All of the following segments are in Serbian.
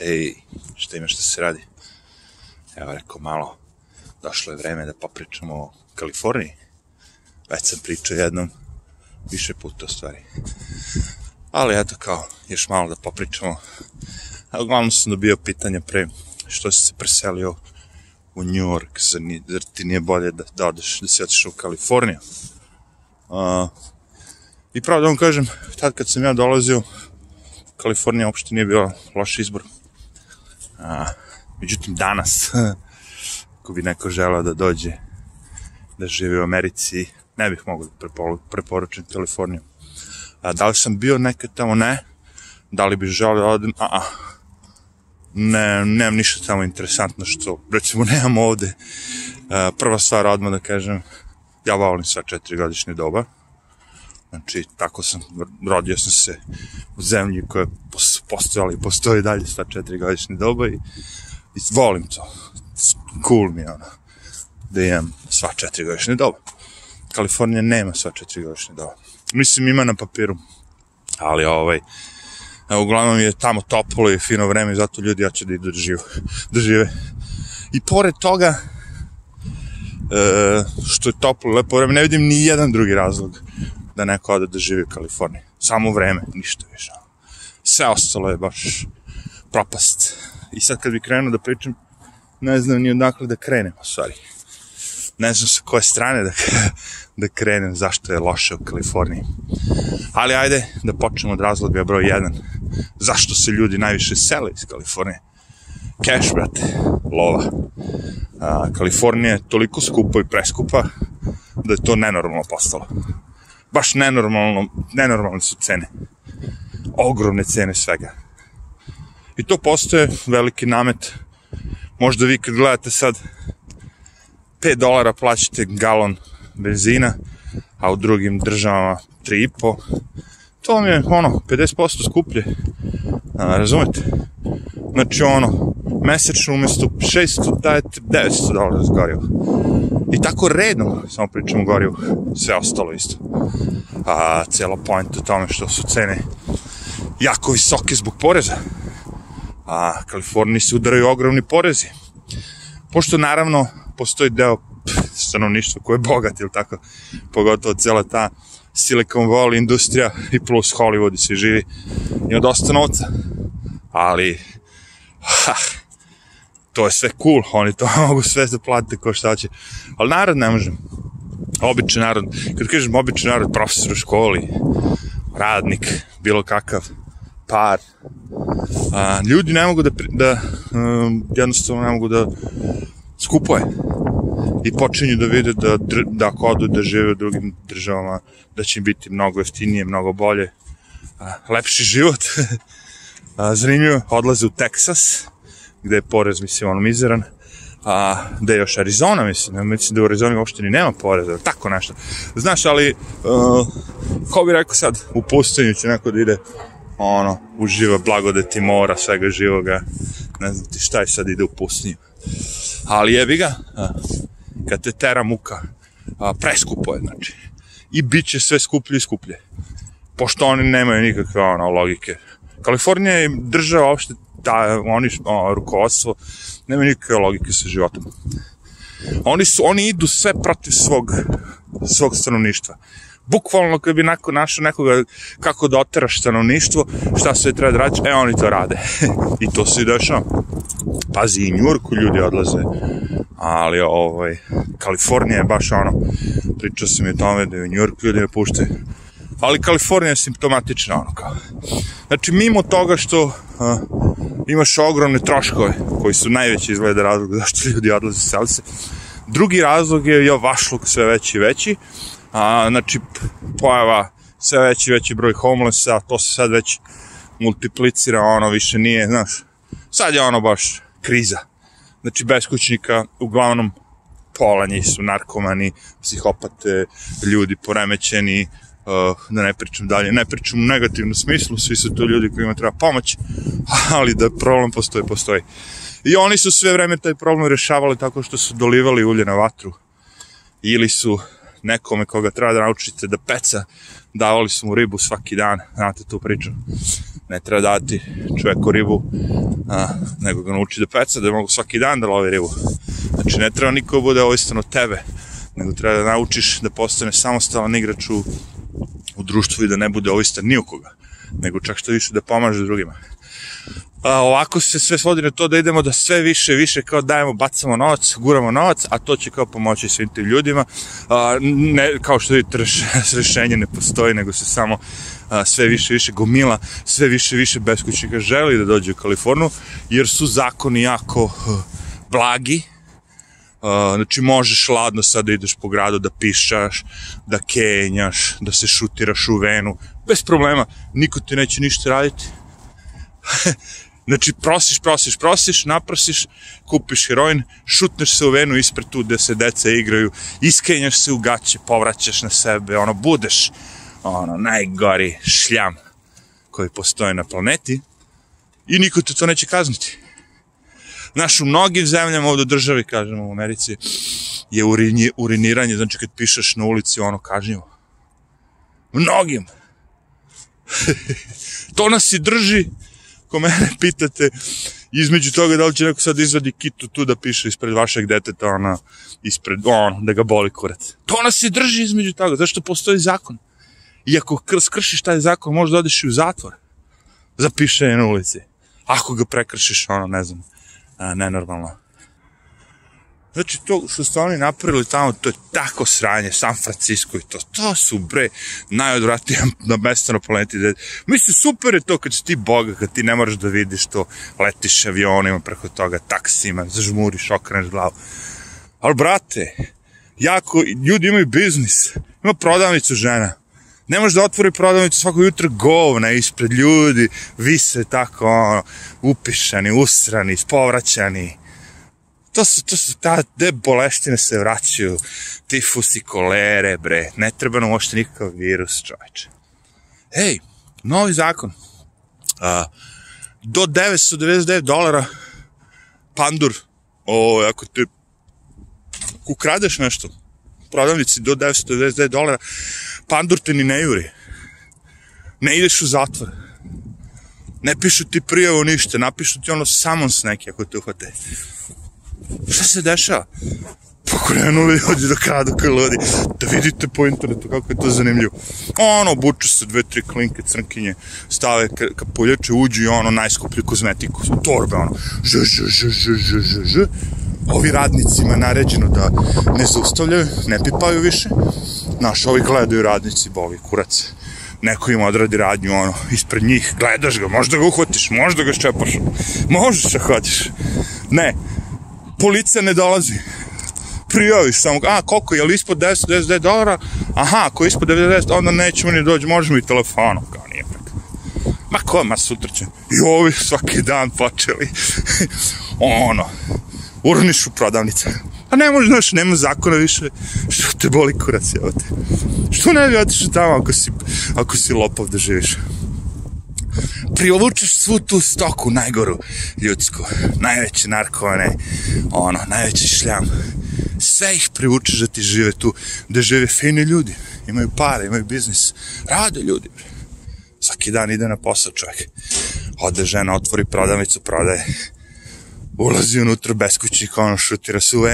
Ej, šta ima šta se radi? Evo rekao malo, došlo je vreme da popričamo o Kaliforniji. Već sam pričao jednom, više puta u stvari. Ali eto kao, još malo da popričamo. A uglavnom sam dobio pitanje pre što si se preselio u New York, zar, ni, zar ti nije bolje da, da odeš, da si otišao u Kaliforniju. Uh, I pravo da vam kažem, tad kad sam ja dolazio, Kalifornija uopšte nije bila loš izbor. A, međutim, danas, ako bi neko želeo da dođe da živi u Americi, ne bih mogao da preporučim Kaliforniju. A, da li sam bio nekad tamo? Ne. Da li bih želeo da odem? A, a. Ne, nemam ništa tamo interesantno što, recimo, nemam ovde. A, prva stvar, odmah da kažem, ja volim sva četiri godišnje doba Znači, tako sam, rodio sam se u zemlji koja je postojala postoji dalje sva četiri godišnje doba i, i volim to. Cool mi je ono, da imam sva četiri godišnje doba. Kalifornija nema sva četiri godišnje doba. Mislim, ima na papiru, ali ovaj, uglavnom je tamo toplo i fino vreme zato ljudi ću da idu da žive. Da žive. I pored toga, e, što je toplo, lepo vreme, ne vidim ni jedan drugi razlog da neko ode da živi u Kaliforniji. Samo vreme, ništa više. Sve ostalo je baš propast. I sad kad bi krenuo da pričam, ne znam ni odakle da krenem, stvari. Ne znam sa koje strane da, da krenem, zašto je loše u Kaliforniji. Ali ajde da počnemo od razloga broj 1. Zašto se ljudi najviše sele iz Kalifornije? Cash, brate, lova. A, Kalifornija je toliko skupa i preskupa da je to nenormalno postalo baš nenormalno, nenormalne su cene. Ogromne cene svega. I to postoje veliki namet. Možda vi kad gledate sad 5 dolara plaćate galon benzina, a u drugim državama 3,5. To vam je ono 50% skuplje. A, razumete? Znači ono, mesečno umesto 600 dajete 900 dolara za gorivo. I tako redom, samo pričamo gorivo, sve ostalo isto. A cijela point u tome što su cene jako visoke zbog poreza. A Kaliforniji se udaraju ogromni porezi. Pošto naravno postoji deo stanovništva koje je bogat, ili tako, pogotovo cijela ta Silicon Valley industrija i plus Hollywood i svi živi, ima dosta novca. Ali, ha, to je sve cool, oni to mogu sve da plate ko šta će. Ali narod ne može. Običan narod, kad kažem običan narod, profesor u školi, radnik, bilo kakav, par, a, ljudi ne mogu da, da um, jednostavno ne mogu da skupuje i počinju da vide da, da ako odu da žive u drugim državama, da će im biti mnogo jeftinije, mnogo bolje, a, lepši život. a, zanimljivo, odlaze u Teksas, gde je porez, mislim, ono, mizeran, a da je još Arizona, mislim, mislim da u Arizoni uopšte ni nema poreza, tako nešto. Znaš, ali, uh, ko bi rekao sad, u pustinju će neko da ide, ono, uživa blagodeti mora, svega živoga, ne znam ti šta je sad ide u pustinju. Ali jebi ga, a, kad te tera muka, a, preskupo je, znači. I bit će sve skuplje i skuplje. Pošto oni nemaju nikakve, ono, logike. Kalifornija je država uopšte da, oni, o, rukovodstvo, nema nikakve logike sa životom. Oni, su, oni idu sve protiv svog, svog stanovništva. Bukvalno kad bi neko našao nekoga kako da oteraš stanovništvo, šta sve treba da radiš, e oni to rade. I to se i dešava. Pazi, i Njurku ljudi odlaze, ali ovaj, Kalifornija je baš ono, pričao sam i o tome da je u Njurku ljudi ne puštaju ali Kalifornija je simptomatična ono kao. Znači, mimo toga što uh, imaš ogromne troškove, koji su najveći izgleda razlog zašto ljudi odlaze seli se, drugi razlog je jo vašluk sve veći i veći, a, znači, pojava sve veći i veći broj homelessa, to se sad već multiplicira, ono više nije, znaš, sad je ono baš kriza. Znači, beskućnika uglavnom pola njih su narkomani, psihopate, ljudi poremećeni, da ne pričam dalje, ne pričam u negativnom smislu, svi su to ljudi kojima treba pomoć, ali da problem postoji, postoji. I oni su sve vreme taj problem rešavali tako što su dolivali ulje na vatru ili su nekome koga treba da naučite da peca, davali su mu ribu svaki dan, znate tu priču. Ne treba dati čoveku ribu, a, nego ga nauči da peca, da mogu svaki dan da lovi ribu. Znači, ne treba niko da bude ovistan od tebe, nego treba da naučiš da postane samostalan igrač u, u društvu i da ne bude ovistan ni nego čak što više da pomaže drugima a, ovako se sve svodi na to da idemo da sve više više kao dajemo, bacamo novac, guramo novac, a to će kao pomoći svim tim ljudima. A, ne, kao što vidite, rešenje ne postoji, nego se samo a, sve više više gomila, sve više više beskućnika želi da dođe u Kaliforniju, jer su zakoni jako blagi, Uh, znači možeš ladno sad da ideš po gradu da pišaš, da kenjaš, da se šutiraš u venu, bez problema, niko ti neće ništa raditi. Znači, prosiš, prosiš, prosiš, naprosiš, kupiš heroin, šutneš se u venu ispred tu gde se deca igraju, iskenjaš se u gaće, povraćaš na sebe, ono, budeš, ono, najgori šljam koji postoje na planeti i niko te to neće kazniti. Znaš, u mnogim zemljama ovdje državi, kažemo u Americi, je urinje, uriniranje, znači kad pišeš na ulici, ono, kažnjivo. Mnogim. to nas i drži ko mene pitate, između toga da li će neko sad izvadi kitu tu da piše ispred vašeg deteta, ona, ispred, ono, da ga boli kurac. To nas se drži između toga, zašto postoji zakon. I ako skršiš taj zakon, možda odeš i u zatvor za pišenje na ulici. Ako ga prekršiš, ono, ne znam, nenormalno. Znači, to što ste oni napravili tamo, to je tako sranje, San Francisco i to, to su, bre, najodvratnija na mesta na planeti. Mislim, super je to kad si ti boga, kad ti ne moraš da vidiš to, letiš avionima preko toga, taksima, zažmuriš, okreneš glavu. Ali, brate, jako, ljudi imaju biznis, ima prodavnicu žena, ne može da otvori prodavnicu svako jutro govna ispred ljudi, vise tako, ono, upišani, usrani, povraćani, to su, to su, ta, te boleštine se vraćaju, tifusi, kolere, bre, ne treba nam uopšte nikakav virus, čovječe. Ej, novi zakon, a, do 999 dolara pandur, o, ako te ukradeš nešto, prodavnici do 999 dolara, pandur te ni ne juri. Ne ideš u zatvor. Ne pišu ti prijavu ništa, napišu ti ono samons neki ako te uhvate. Šta se dešava? Pokrenuli ljudi da kradu kao ludi. Da vidite po internetu kako je to zanimljivo. Ono, buču se dve, tri klinke crnkinje, stave kapuljače, uđu i ono, najskuplju kozmetiku, torbe, ono, ž, ž, ž, ž, ž, ž, ž. Ovi radnicima naređeno da ne zaustavljaju, ne pipaju više. Znaš, ovi gledaju radnici, boli kurac. Neko im odradi radnju, ono, ispred njih, gledaš ga, možda ga uhvatiš, možda ga ščepaš, možeš da hoćeš. Ne, policija ne dolazi. Prijaviš samo, a koliko, je li ispod 10, 10 dolara? Aha, ako je ispod 90, onda nećemo ni doći, možemo i telefonom, kao nije preko. Ma ko, ma sutra će. I ovi svaki dan počeli. ono, urniš u prodavnice. A ne može, znaš, nema zakona više. Što te boli kurac, evo te. Što ne bi otišao tamo ako si, ako si lopov da živiš? privučeš svu tu stoku najgoru ljudsku, najveće narkovane, ono, najveći šljam. Sve ih privučeš da ti žive tu, da žive fini ljudi, imaju pare, imaju biznis, rade ljudi. Svaki dan ide na posao čovjek. Ode žena, otvori prodavnicu, prodaje. Ulazi unutra beskućnik, ono, šutira se u.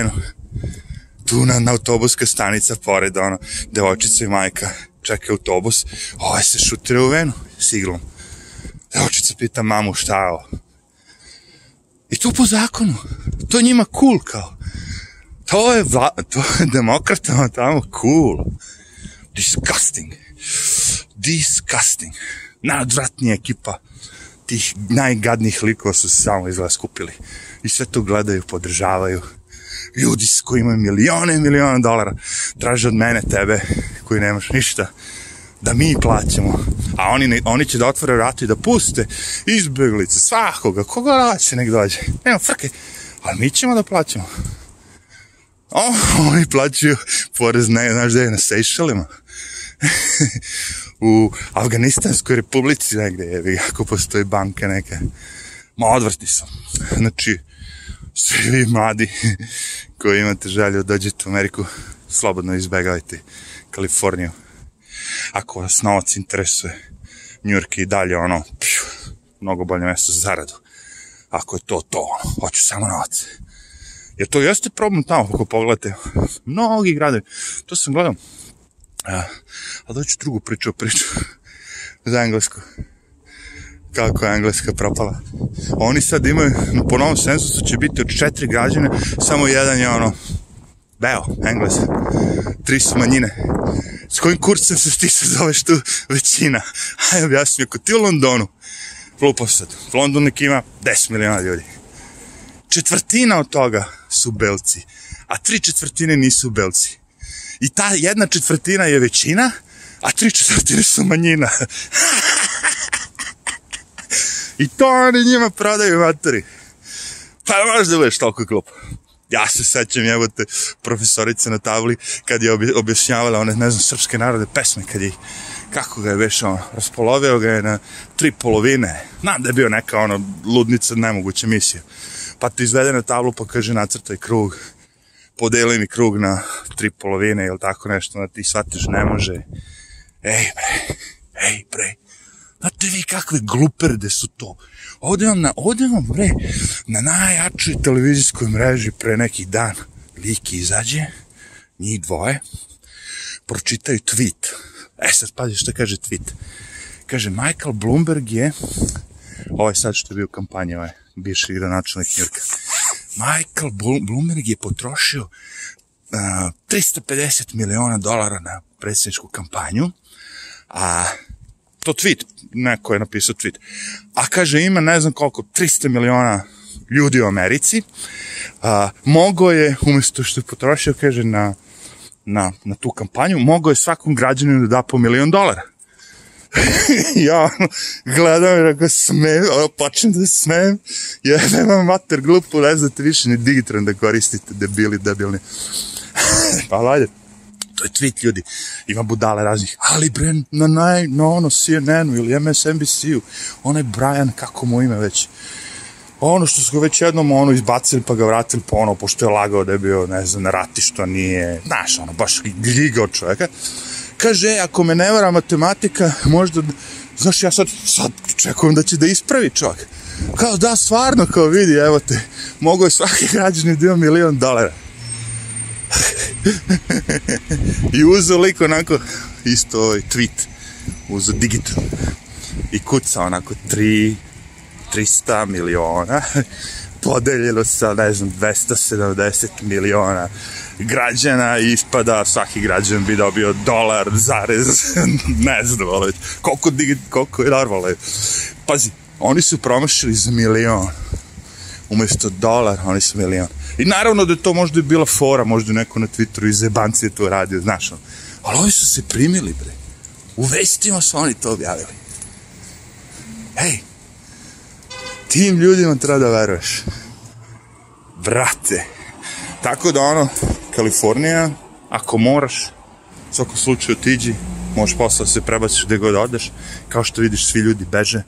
Tu na, na autobuska stanica, pored, ono, devojčica i majka čeka autobus. Ovo se šutira u venu, s iglom Devojčica pita mamu šta je ovo. I to po zakonu. To je njima cool kao. To je, vla, to je demokratama tamo cool. Disgusting. Disgusting. Najodvratnija ekipa tih najgadnijih likova su se samo izgleda skupili. I sve to gledaju, podržavaju. Ljudi s koji imaju milione i milione dolara traže od mene, tebe, koji nemaš ništa da mi plaćamo, a oni, oni će da otvore vrata i da puste izbjeglice, svakoga, koga raće nek dođe, nema frke, ali mi ćemo da plaćamo. O, oni plaćaju porez, ne, znaš da je na Sejšelima, u Afganistanskoj republici negde je, ako postoji banka neka, ma odvrti su. Znači, svi vi mladi koji imate želju da dođete u Ameriku, slobodno izbegavajte Kaliforniju. Ako vas novac interesuje, je i dalje ono, pšu, mnogo bolje mesto za zaradu. Ako je to to, ono, hoću samo novac. Jer to jeste problem tamo, ako pogledate, mnogi gradovi, to sam gledao, a, a doću drugu priču, priču za englesku kako je Engleska propala. Oni sad imaju, po novom sensusu će biti od četiri građane, samo jedan je ono, beo, Engles, tri su manjine. S kojim kurcem se ti se zoveš tu većina? Hajde objasni, ako ti u Londonu, lupao sad, London nek ima 10 miliona ljudi. Četvrtina od toga su belci, a tri četvrtine nisu belci. I ta jedna četvrtina je većina, a tri četvrtine su manjina. I to oni njima prodaju materi. Pa možeš da budeš toliko glup. Ja se sećam, evo te, profesorica na tabli, kad je objašnjavala one, ne znam, srpske narode pesme, kad je, kako ga je već, ono, raspolovio ga je na tri polovine. Znam da je bio neka, ono, ludnica, nemoguća misija. Pa ti izvede na tablu, pa kaže, nacrtaj krug, podeli mi krug na tri polovine, ili tako nešto, da ti shvatiš, ne može. Ej, bre, ej, bre, Znate vi kakve gluperde su to? Ovde vam, na, ovde vam bre, na najjačoj televizijskoj mreži pre neki dan lik izađe, njih dvoje, pročitaju tweet. E sad pazi što kaže tweet. Kaže, Michael Bloomberg je, ovaj sad što je bio u kampanji, ovaj bivši gradonačelnik Njurka, Michael Bloomberg je potrošio uh, 350 miliona dolara na predsjedničku kampanju, a to tweet, neko je napisao tweet. A kaže, ima ne znam koliko, 300 miliona ljudi u Americi. A, mogo je, umjesto što je potrošio, kaže, na, na, na tu kampanju, mogo je svakom građaninu da da po milion dolara. ja gledam i rekao ono, počnem da smem, ja nemam mater glupu, ne znate više ni digitron da koristite, debili, debilni. pa lajde to je tweet ljudi, ima budale raznih, ali bre, na naj, na ono CNN-u ili MSNBC-u, onaj Brian, kako mu ime već, ono što su ga već jednom ono izbacili pa ga vratili po ono, pošto je lagao da je bio, ne znam, na ratištu, nije, znaš, ono, baš gljigao čoveka, kaže, ako me ne vara matematika, možda, znaš, ja sad, sad čekujem da će da ispravi čovjek. Kao, da, stvarno, kao vidi, evo te, mogo je svaki građani da ima milion dolara. I uzeo lik onako, isto ovaj tweet, uzeo digital i kuca onako 3, 300 miliona, podeljilo sa, ne znam, 270 miliona građana ispada svaki građan bi dobio dolar, zarez, ne znam, ali koliko, digit, koliko je normalno. Pazi, oni su promašili za milion umjesto dolar, oni su milion. I naravno da je to možda je bila fora, možda neko na Twitteru iz Ebancije to radio, znaš, on. ali ovi su se primili, bre. U vestima su oni to objavili. Hej, tim ljudima treba da veruješ. Brate. Tako da ono, Kalifornija, ako moraš, u svakom slučaju tiđi, možeš posle da se prebaciš gde god odeš, kao što vidiš svi ljudi beže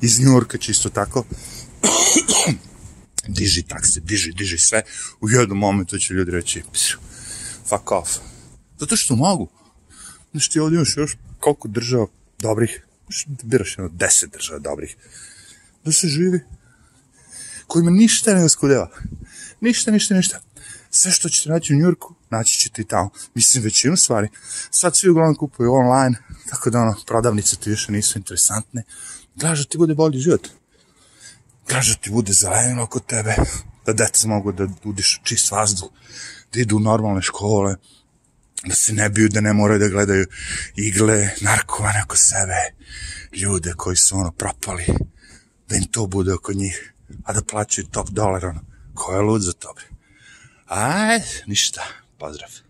iz Njurka čisto tako diži takse, diži, diži sve, u jednom momentu će ljudi reći, fuck off. Zato što mogu. Znaš, ti ovdje imaš još koliko država dobrih, biraš jedno deset država dobrih, da se živi, kojima ništa ne oskudeva. Ništa, ništa, ništa. Sve što ćete naći u Njurku, naći ćete i tamo. Mislim, većinu stvari. Sad svi uglavnom kupuju online, tako da ono, prodavnice ti više nisu interesantne. Gledaš da ti bude bolji život kaže ti bude zelenilo oko tebe, da deca mogu da udišu čist vazduh, da idu u normalne škole, da se ne biju, da ne moraju da gledaju igle, narkovane oko sebe, ljude koji su ono propali, da im to bude oko njih, a da plaćaju top dolar, ono, ko je lud za to, bre? Aj, ništa, pozdrav.